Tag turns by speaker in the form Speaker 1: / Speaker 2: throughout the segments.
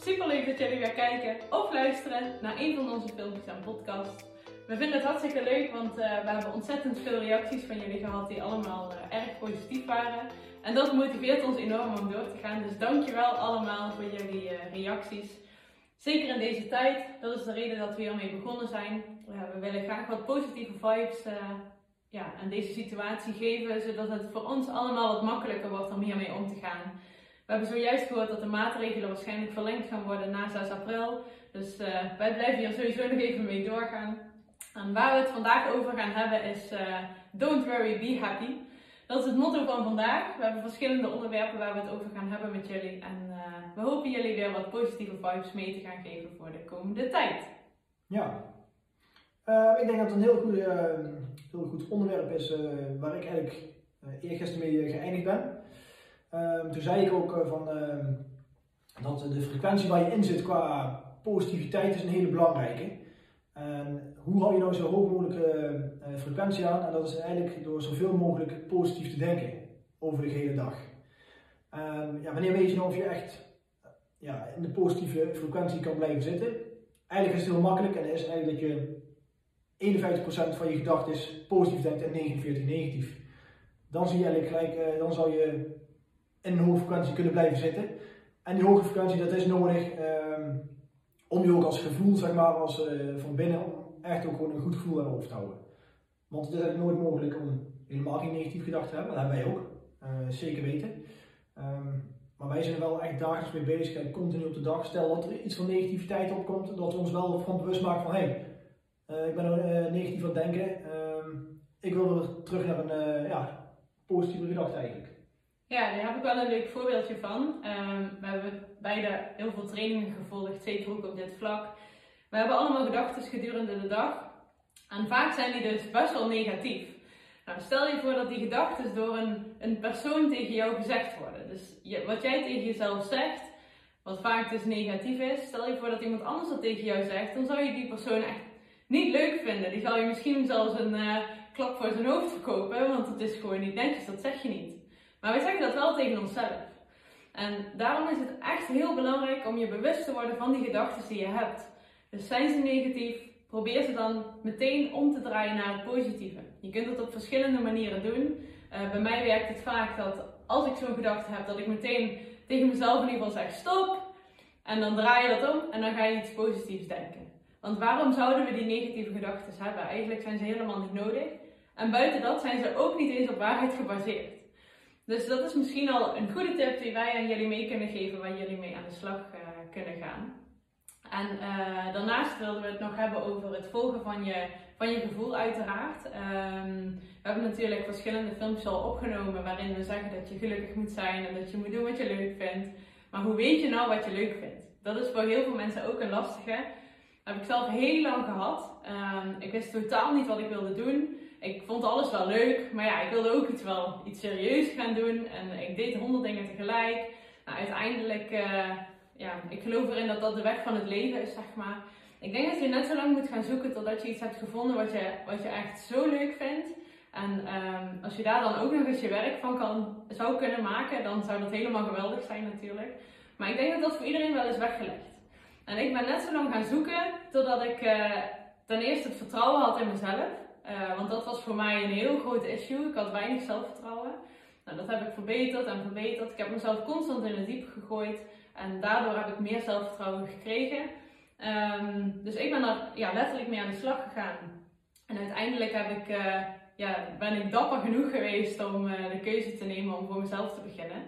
Speaker 1: super leuk dat jullie weer kijken of luisteren naar een van onze filmpjes en podcasts. We vinden het hartstikke leuk, want uh, we hebben ontzettend veel reacties van jullie gehad die allemaal uh, erg positief waren. En dat motiveert ons enorm om door te gaan. Dus dankjewel allemaal voor jullie uh, reacties. Zeker in deze tijd, dat is de reden dat we hiermee begonnen zijn. we willen graag wat positieve vibes ja, aan deze situatie geven, zodat het voor ons allemaal wat makkelijker wordt om hiermee om te gaan. We hebben zojuist gehoord dat de maatregelen waarschijnlijk verlengd gaan worden na 6 april. Dus uh, wij blijven hier sowieso nog even mee doorgaan. En waar we het vandaag over gaan hebben is uh, Don't worry, be happy. Dat is het motto van vandaag. We hebben verschillende onderwerpen waar we het over gaan hebben met jullie. En uh, we hopen jullie weer wat positieve vibes mee te gaan geven voor de komende tijd.
Speaker 2: Ja, ik denk dat het een heel, goede, heel goed onderwerp is waar ik eigenlijk eergisteren mee geëindigd ben. Um, toen zei ik ook uh, van, uh, dat de frequentie waar je in zit qua positiviteit is een hele belangrijke. En hoe hou je nou zo hoog mogelijke uh, frequentie aan? En dat is eigenlijk door zoveel mogelijk positief te denken over de hele dag. Um, ja, wanneer weet je nou of je echt ja, in de positieve frequentie kan blijven zitten? Eigenlijk is het heel makkelijk en is eigenlijk dat je 51% van je gedachten positief denkt en 49 negatief. Dan zie je eigenlijk gelijk, dan zou je in een hoge frequentie kunnen blijven zitten. En die hoge frequentie, dat is nodig um, om je ook als gevoel, zeg maar, als, uh, van binnen, echt ook gewoon een goed gevoel aan hoofd te houden. Want het is eigenlijk nooit mogelijk om helemaal geen negatief gedachten te hebben, dat hebben wij ook, uh, zeker weten. Um, maar wij zijn er wel echt dagelijks mee bezig en continu op de dag. Stel dat er iets van negativiteit opkomt, dat we ons wel van bewust maken van hé, hey, uh, ik ben uh, negatief aan het denken. Um, ik wil weer terug naar een ja, positieve gedachte eigenlijk.
Speaker 1: Ja, daar heb ik wel een leuk voorbeeldje van. Um, we hebben beide heel veel trainingen gevolgd, zeker ook op dit vlak. We hebben allemaal gedachten gedurende de dag. En vaak zijn die dus best wel negatief. Nou, stel je voor dat die gedachten door een, een persoon tegen jou gezegd worden. Dus wat jij tegen jezelf zegt, wat vaak dus negatief is, stel je voor dat iemand anders dat tegen jou zegt, dan zou je die persoon echt niet leuk vinden. Die zal je misschien zelfs een uh, klap voor zijn hoofd verkopen, want het is gewoon niet netjes, dat zeg je niet. Maar wij zeggen dat wel tegen onszelf. En daarom is het echt heel belangrijk om je bewust te worden van die gedachten die je hebt. Dus zijn ze negatief, probeer ze dan meteen om te draaien naar het positieve. Je kunt het op verschillende manieren doen. Uh, bij mij werkt het vaak dat als ik zo'n gedachte heb, dat ik meteen tegen mezelf in ieder geval zeg stop. En dan draai je dat om en dan ga je iets positiefs denken. Want waarom zouden we die negatieve gedachten hebben? Eigenlijk zijn ze helemaal niet nodig. En buiten dat zijn ze ook niet eens op waarheid gebaseerd. Dus dat is misschien al een goede tip die wij aan jullie mee kunnen geven, waar jullie mee aan de slag uh, kunnen gaan. En uh, daarnaast wilden we het nog hebben over het volgen van je, van je gevoel, uiteraard. Um, we hebben natuurlijk verschillende filmpjes al opgenomen waarin we zeggen dat je gelukkig moet zijn en dat je moet doen wat je leuk vindt. Maar hoe weet je nou wat je leuk vindt? Dat is voor heel veel mensen ook een lastige. Dat heb ik zelf heel lang gehad. Um, ik wist totaal niet wat ik wilde doen ik vond alles wel leuk, maar ja, ik wilde ook iets wel iets serieus gaan doen. En ik deed honderd dingen tegelijk. Nou, uiteindelijk, uh, ja, ik geloof erin dat dat de weg van het leven is, zeg maar. Ik denk dat je net zo lang moet gaan zoeken totdat je iets hebt gevonden wat je, wat je echt zo leuk vindt. En um, als je daar dan ook nog eens je werk van kan, zou kunnen maken, dan zou dat helemaal geweldig zijn natuurlijk. Maar ik denk dat dat voor iedereen wel is weggelegd. En ik ben net zo lang gaan zoeken totdat ik uh, ten eerste het vertrouwen had in mezelf. Uh, want dat was voor mij een heel groot issue. Ik had weinig zelfvertrouwen. Nou, dat heb ik verbeterd en verbeterd. Ik heb mezelf constant in het diep gegooid. En daardoor heb ik meer zelfvertrouwen gekregen. Um, dus ik ben er ja, letterlijk mee aan de slag gegaan. En uiteindelijk heb ik, uh, ja, ben ik dapper genoeg geweest om uh, de keuze te nemen om voor mezelf te beginnen.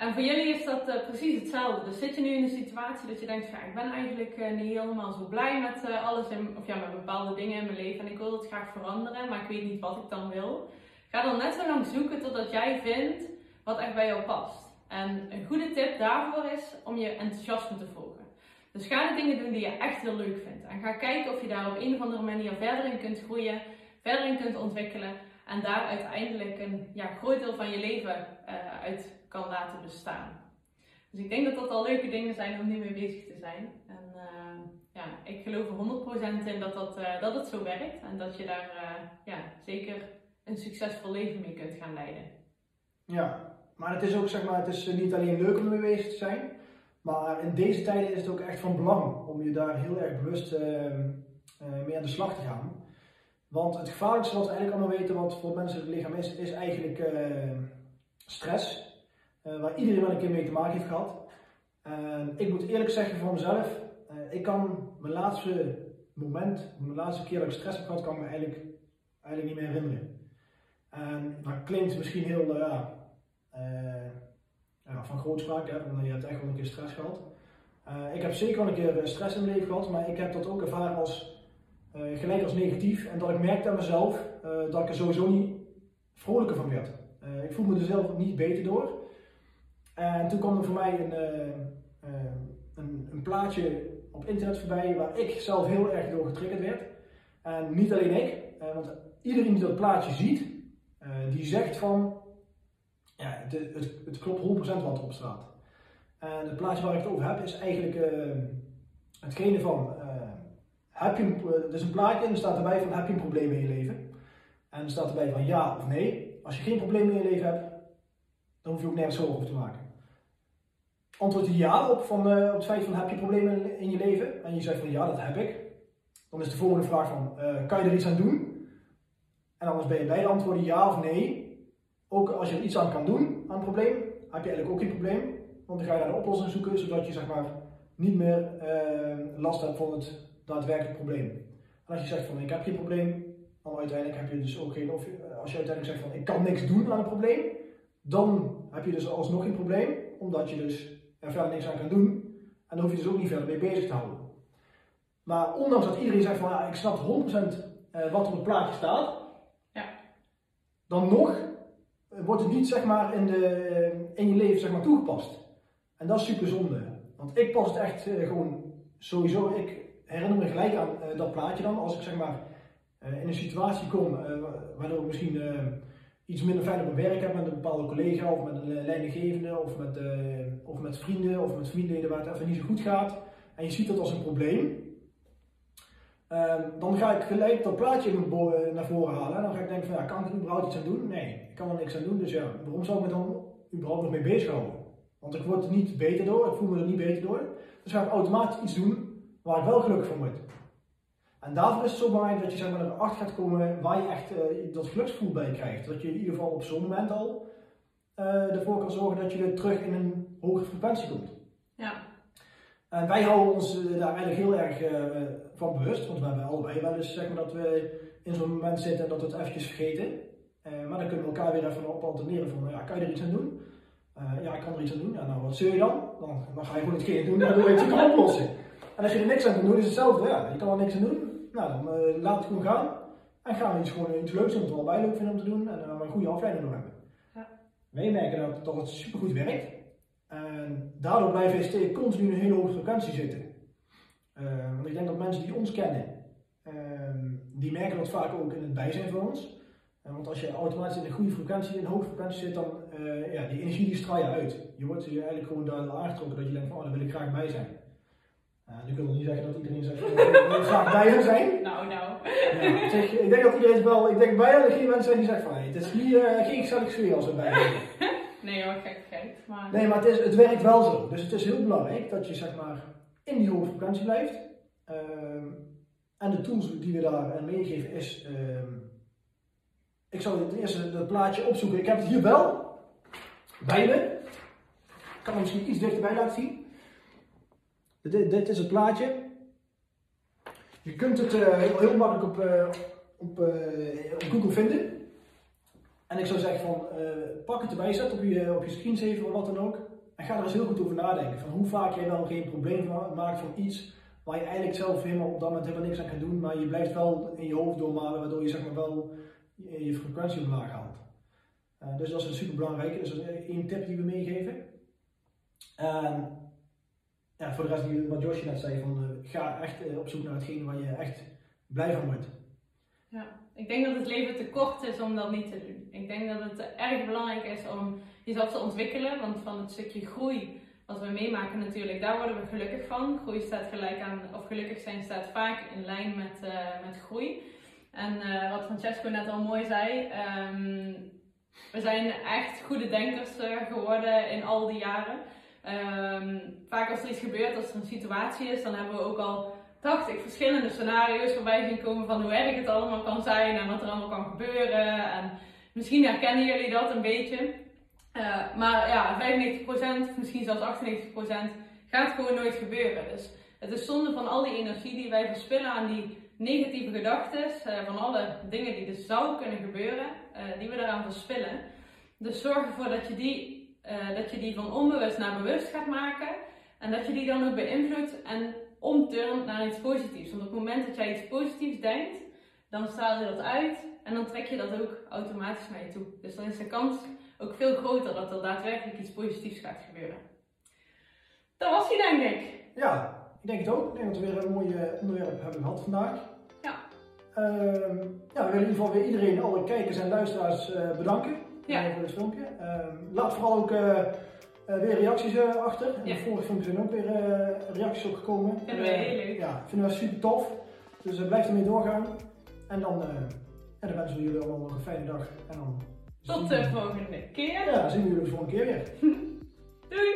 Speaker 1: En voor jullie is dat uh, precies hetzelfde. Dus zit je nu in een situatie dat je denkt, ja, ik ben eigenlijk uh, niet helemaal zo blij met uh, alles, in, of ja, met bepaalde dingen in mijn leven en ik wil dat graag veranderen, maar ik weet niet wat ik dan wil. Ga dan net zo lang zoeken totdat jij vindt wat echt bij jou past. En een goede tip daarvoor is om je enthousiasme te volgen. Dus ga de dingen doen die je echt heel leuk vindt. En ga kijken of je daar op een of andere manier verder in kunt groeien, verder in kunt ontwikkelen. En daar uiteindelijk een ja, groot deel van je leven uh, uit kan laten bestaan. Dus ik denk dat dat al leuke dingen zijn om nu mee bezig te zijn. En uh, ja, ik geloof er 100% in dat, dat, uh, dat het zo werkt. En dat je daar ja, zeker een succesvol leven mee kunt gaan leiden.
Speaker 2: Ja, maar het is ook zeg maar, het is niet alleen leuk om ermee bezig te zijn. Maar in deze tijden is het ook echt van belang om je daar heel erg bewust ehm, eh, mee aan de slag te gaan. Want het gevaarlijkste wat we eigenlijk allemaal weten wat voor het lichaam is, is eigenlijk uh, stress. Uh, waar iedereen wel een keer mee te maken heeft gehad. En ik moet eerlijk zeggen voor mezelf, ik kan mijn laatste moment, mijn laatste keer dat ik stress heb gehad, kan ik me eigenlijk, eigenlijk niet meer herinneren. En dat klinkt misschien heel, ja, van grootspraak, hè, want je hebt echt wel een keer stress gehad. ik heb zeker wel een keer stress in mijn leven gehad, maar ik heb dat ook ervaren als uh, gelijk als negatief. En dat ik merkte aan mezelf uh, dat ik er sowieso niet vrolijker van werd. Uh, ik voelde me er zelf niet beter door. En toen kwam er voor mij een, een, een, plaatje op internet voorbij waar ik zelf heel erg door getriggerd werd. En niet alleen ik, want iedereen die dat plaatje ziet, die zegt van, ja, het, het, het klopt 100% wat erop staat. En het plaatje waar ik het over heb is eigenlijk hetgene van heb je, er is een plaatje en er staat erbij van heb je een probleem in je leven? En er staat erbij van ja of nee. Als je geen probleem in je leven hebt, dan hoef je ook nergens zorgen over te maken. Antwoord je ja op, van, uh, op het feit van heb je problemen in je leven? En je zegt van ja, dat heb ik. Dan is de volgende vraag van uh, kan je er iets aan doen? En anders ben je beide antwoorden ja of nee. Ook als je er iets aan kan doen aan een probleem, heb je eigenlijk ook geen probleem. Want dan ga je naar een oplossing zoeken, zodat je zeg maar niet meer uh, last hebt van het daadwerkelijk probleem. En als je zegt van ik heb geen probleem, dan uiteindelijk heb je dus ook geen, of als je uiteindelijk zegt van ik kan niks doen aan het probleem, dan heb je dus alsnog geen probleem, omdat je dus er verder niks aan kan doen. En dan hoef je dus ook niet verder mee bezig te houden. Maar ondanks dat iedereen zegt van ja, ik snap 100% eh, wat op het plaatje staat, ja. dan nog eh, wordt het niet zeg maar in, de, in je leven zeg maar, toegepast. En dat is super zonde. Want ik pas het echt eh, gewoon sowieso, ik herinner me gelijk aan uh, dat plaatje dan. Als ik zeg maar uh, in een situatie kom uh, waardoor ik misschien iets minder fijn op mijn werk heb met een bepaalde collega of met een leidinggevende of met, of met vrienden of met familieleden waar het even niet zo goed gaat. En je ziet dat als een probleem. Ehm, dan ga ik gelijk dat plaatje naar voren halen. En dan ga ik denken van ja, kan ik er überhaupt iets aan doen? Nee, ik kan er niks aan doen. Dus ja, waarom zou ik me dan überhaupt nog mee bezighouden? Want ik word niet beter door, ik voel me er niet beter door. Dus ga ik automatisch iets doen waar ik wel gelukkig van word. En daarvoor is het zo belangrijk dat je zeg maar, erachter gaat komen waar je echt uh, dat geluksgevoel bij krijgt. Dat je in ieder geval op zo'n moment al uh, ervoor kan zorgen dat je weer terug in een hogere frequentie komt. Ja. En wij houden ons uh, daar eigenlijk heel erg van bewust, want we hebben allebei wel eens zeg maar, dat we in zo'n moment zitten en dat we het eventjes vergeten. maar dan kunnen we elkaar weer even op alterneren van, ja, kan je er iets aan doen? ja, ik kan er iets aan doen. Ja, nou, wat zul je dan? Dan, dan ga je gewoon hetgeen doen waardoor je het kan oplossen. En als je er niks aan kan doen, is hetzelfde. Ja, je kan er niks aan doen. Nou, dan uh, laat het gewoon gaan. En gaan we iets, gewoon iets leuks doen, wat we allebei leuk vinden om te doen. En dan een goede afleiding door hebben. Ja. Wij merken dat, dat het supergoed werkt. En daardoor blijven we steeds continu in een hele hoge frequentie zitten. Uh, want ik denk dat mensen die ons kennen, uh, die merken dat vaak ook in het bijzijn van ons. Uh, want als je automatisch in een goede frequentie, in een hoge frequentie zit, dan ja, die energie die straal je uit. Je wordt je eigenlijk gewoon daar aangetrokken dat je denkt van, oh, daar wil ik graag bij zijn. Uh, nu kunnen we niet zeggen dat iedereen zegt, ik graag bij hem zijn.
Speaker 1: Nou, nou.
Speaker 2: Ja, zeg, ik denk dat iedereen wel, ik denk bijna dat geen mensen zijn die zeggen van, hey, het is niet, uh, geen gezellig sfeer als we bij
Speaker 1: nee hoor, gek. Maar...
Speaker 2: Nee, maar het, is, het werkt wel zo. Dus het is heel belangrijk dat je zeg maar in die hoge frequentie blijft. Uh, en de tools die we daar meegeven is, ehm, ik zal het eerste dat plaatje opzoeken. Ik heb het hier wel bij me. Ik kan het misschien iets dichterbij laten zien. Dit, is het plaatje. Je kunt het uh, heel, heel, makkelijk op, uh, op, uh, op, Google vinden. En ik zou zeggen van pak het erbij, zet op je, op je of wat dan ook. En ga er eens heel goed over nadenken. Van hoe vaak jij wel geen probleem maakt van iets waar je eigenlijk zelf helemaal op dat moment helemaal niks aan kan doen. Maar je blijft wel in je hoofd doormalen waardoor je zeg maar wel je, frequentie omlaag haalt. dus dat is een super belangrijke. Dus dat is één tip die we meegeven ja, voor de rest, wat Josje net zei, van, uh, ga echt uh, op zoek naar hetgene waar je echt blij van wordt.
Speaker 1: Ja, ik denk dat het leven te kort is om dat niet te doen. Ik denk dat het erg belangrijk is om jezelf te ontwikkelen, want van het stukje groei wat we meemaken natuurlijk, daar worden we gelukkig van. Groei staat gelijk aan, of gelukkig zijn staat vaak in lijn met, uh, met groei. En wat Francesco net al mooi zei, um, we zijn echt goede denkers geworden in al die jaren. Ehm, vaak als er iets gebeurt, als er een situatie is, dan hebben we ook al 80 verschillende scenario's voorbij zien komen van hoe erg het allemaal kan zijn en wat er allemaal kan gebeuren. En misschien herkennen jullie dat een beetje. Uh, maar ja, 95%, misschien zelfs 98% gaat gewoon nooit gebeuren. Dus het is zonde van al die energie die wij verspillen aan die negatieve gedachten, uh, van alle dingen die er zou kunnen gebeuren, uh, die we daaraan verspillen. Dus zorg ervoor dat je, die, dat je die van onbewust naar bewust gaat maken en dat je die dan ook beïnvloedt en omturnt naar iets positiefs. Want op het moment dat jij iets positiefs denkt, dan straal je dat uit en dan trek je dat ook automatisch naar je toe. Dus dan is de kans ook veel groter dat er daadwerkelijk iets positiefs gaat gebeuren. Dat was hij denk ik.
Speaker 2: Ja, ik denk het ook. Ik denk dat we weer een mooi onderwerp hebben gehad vandaag.
Speaker 1: Ja.
Speaker 2: Uh, ja, we willen in ieder geval weer iedereen, alle kijkers en luisteraars uh, bedanken
Speaker 1: ja.
Speaker 2: voor dit filmpje. Uh, laat vooral ook uh, weer reacties achter. En
Speaker 1: Ja.
Speaker 2: de vorige filmpjes zijn ook weer reacties opgekomen.
Speaker 1: Vinden we heel leuk.
Speaker 2: Ja, vinden we super tof. Dus blijf ermee doorgaan. En dan, ja, dan wensen we jullie allemaal nog een fijne dag. En dan
Speaker 1: Tot de volgende keer.
Speaker 2: Ja, dan zien we jullie de volgende keer weer.
Speaker 1: Doei!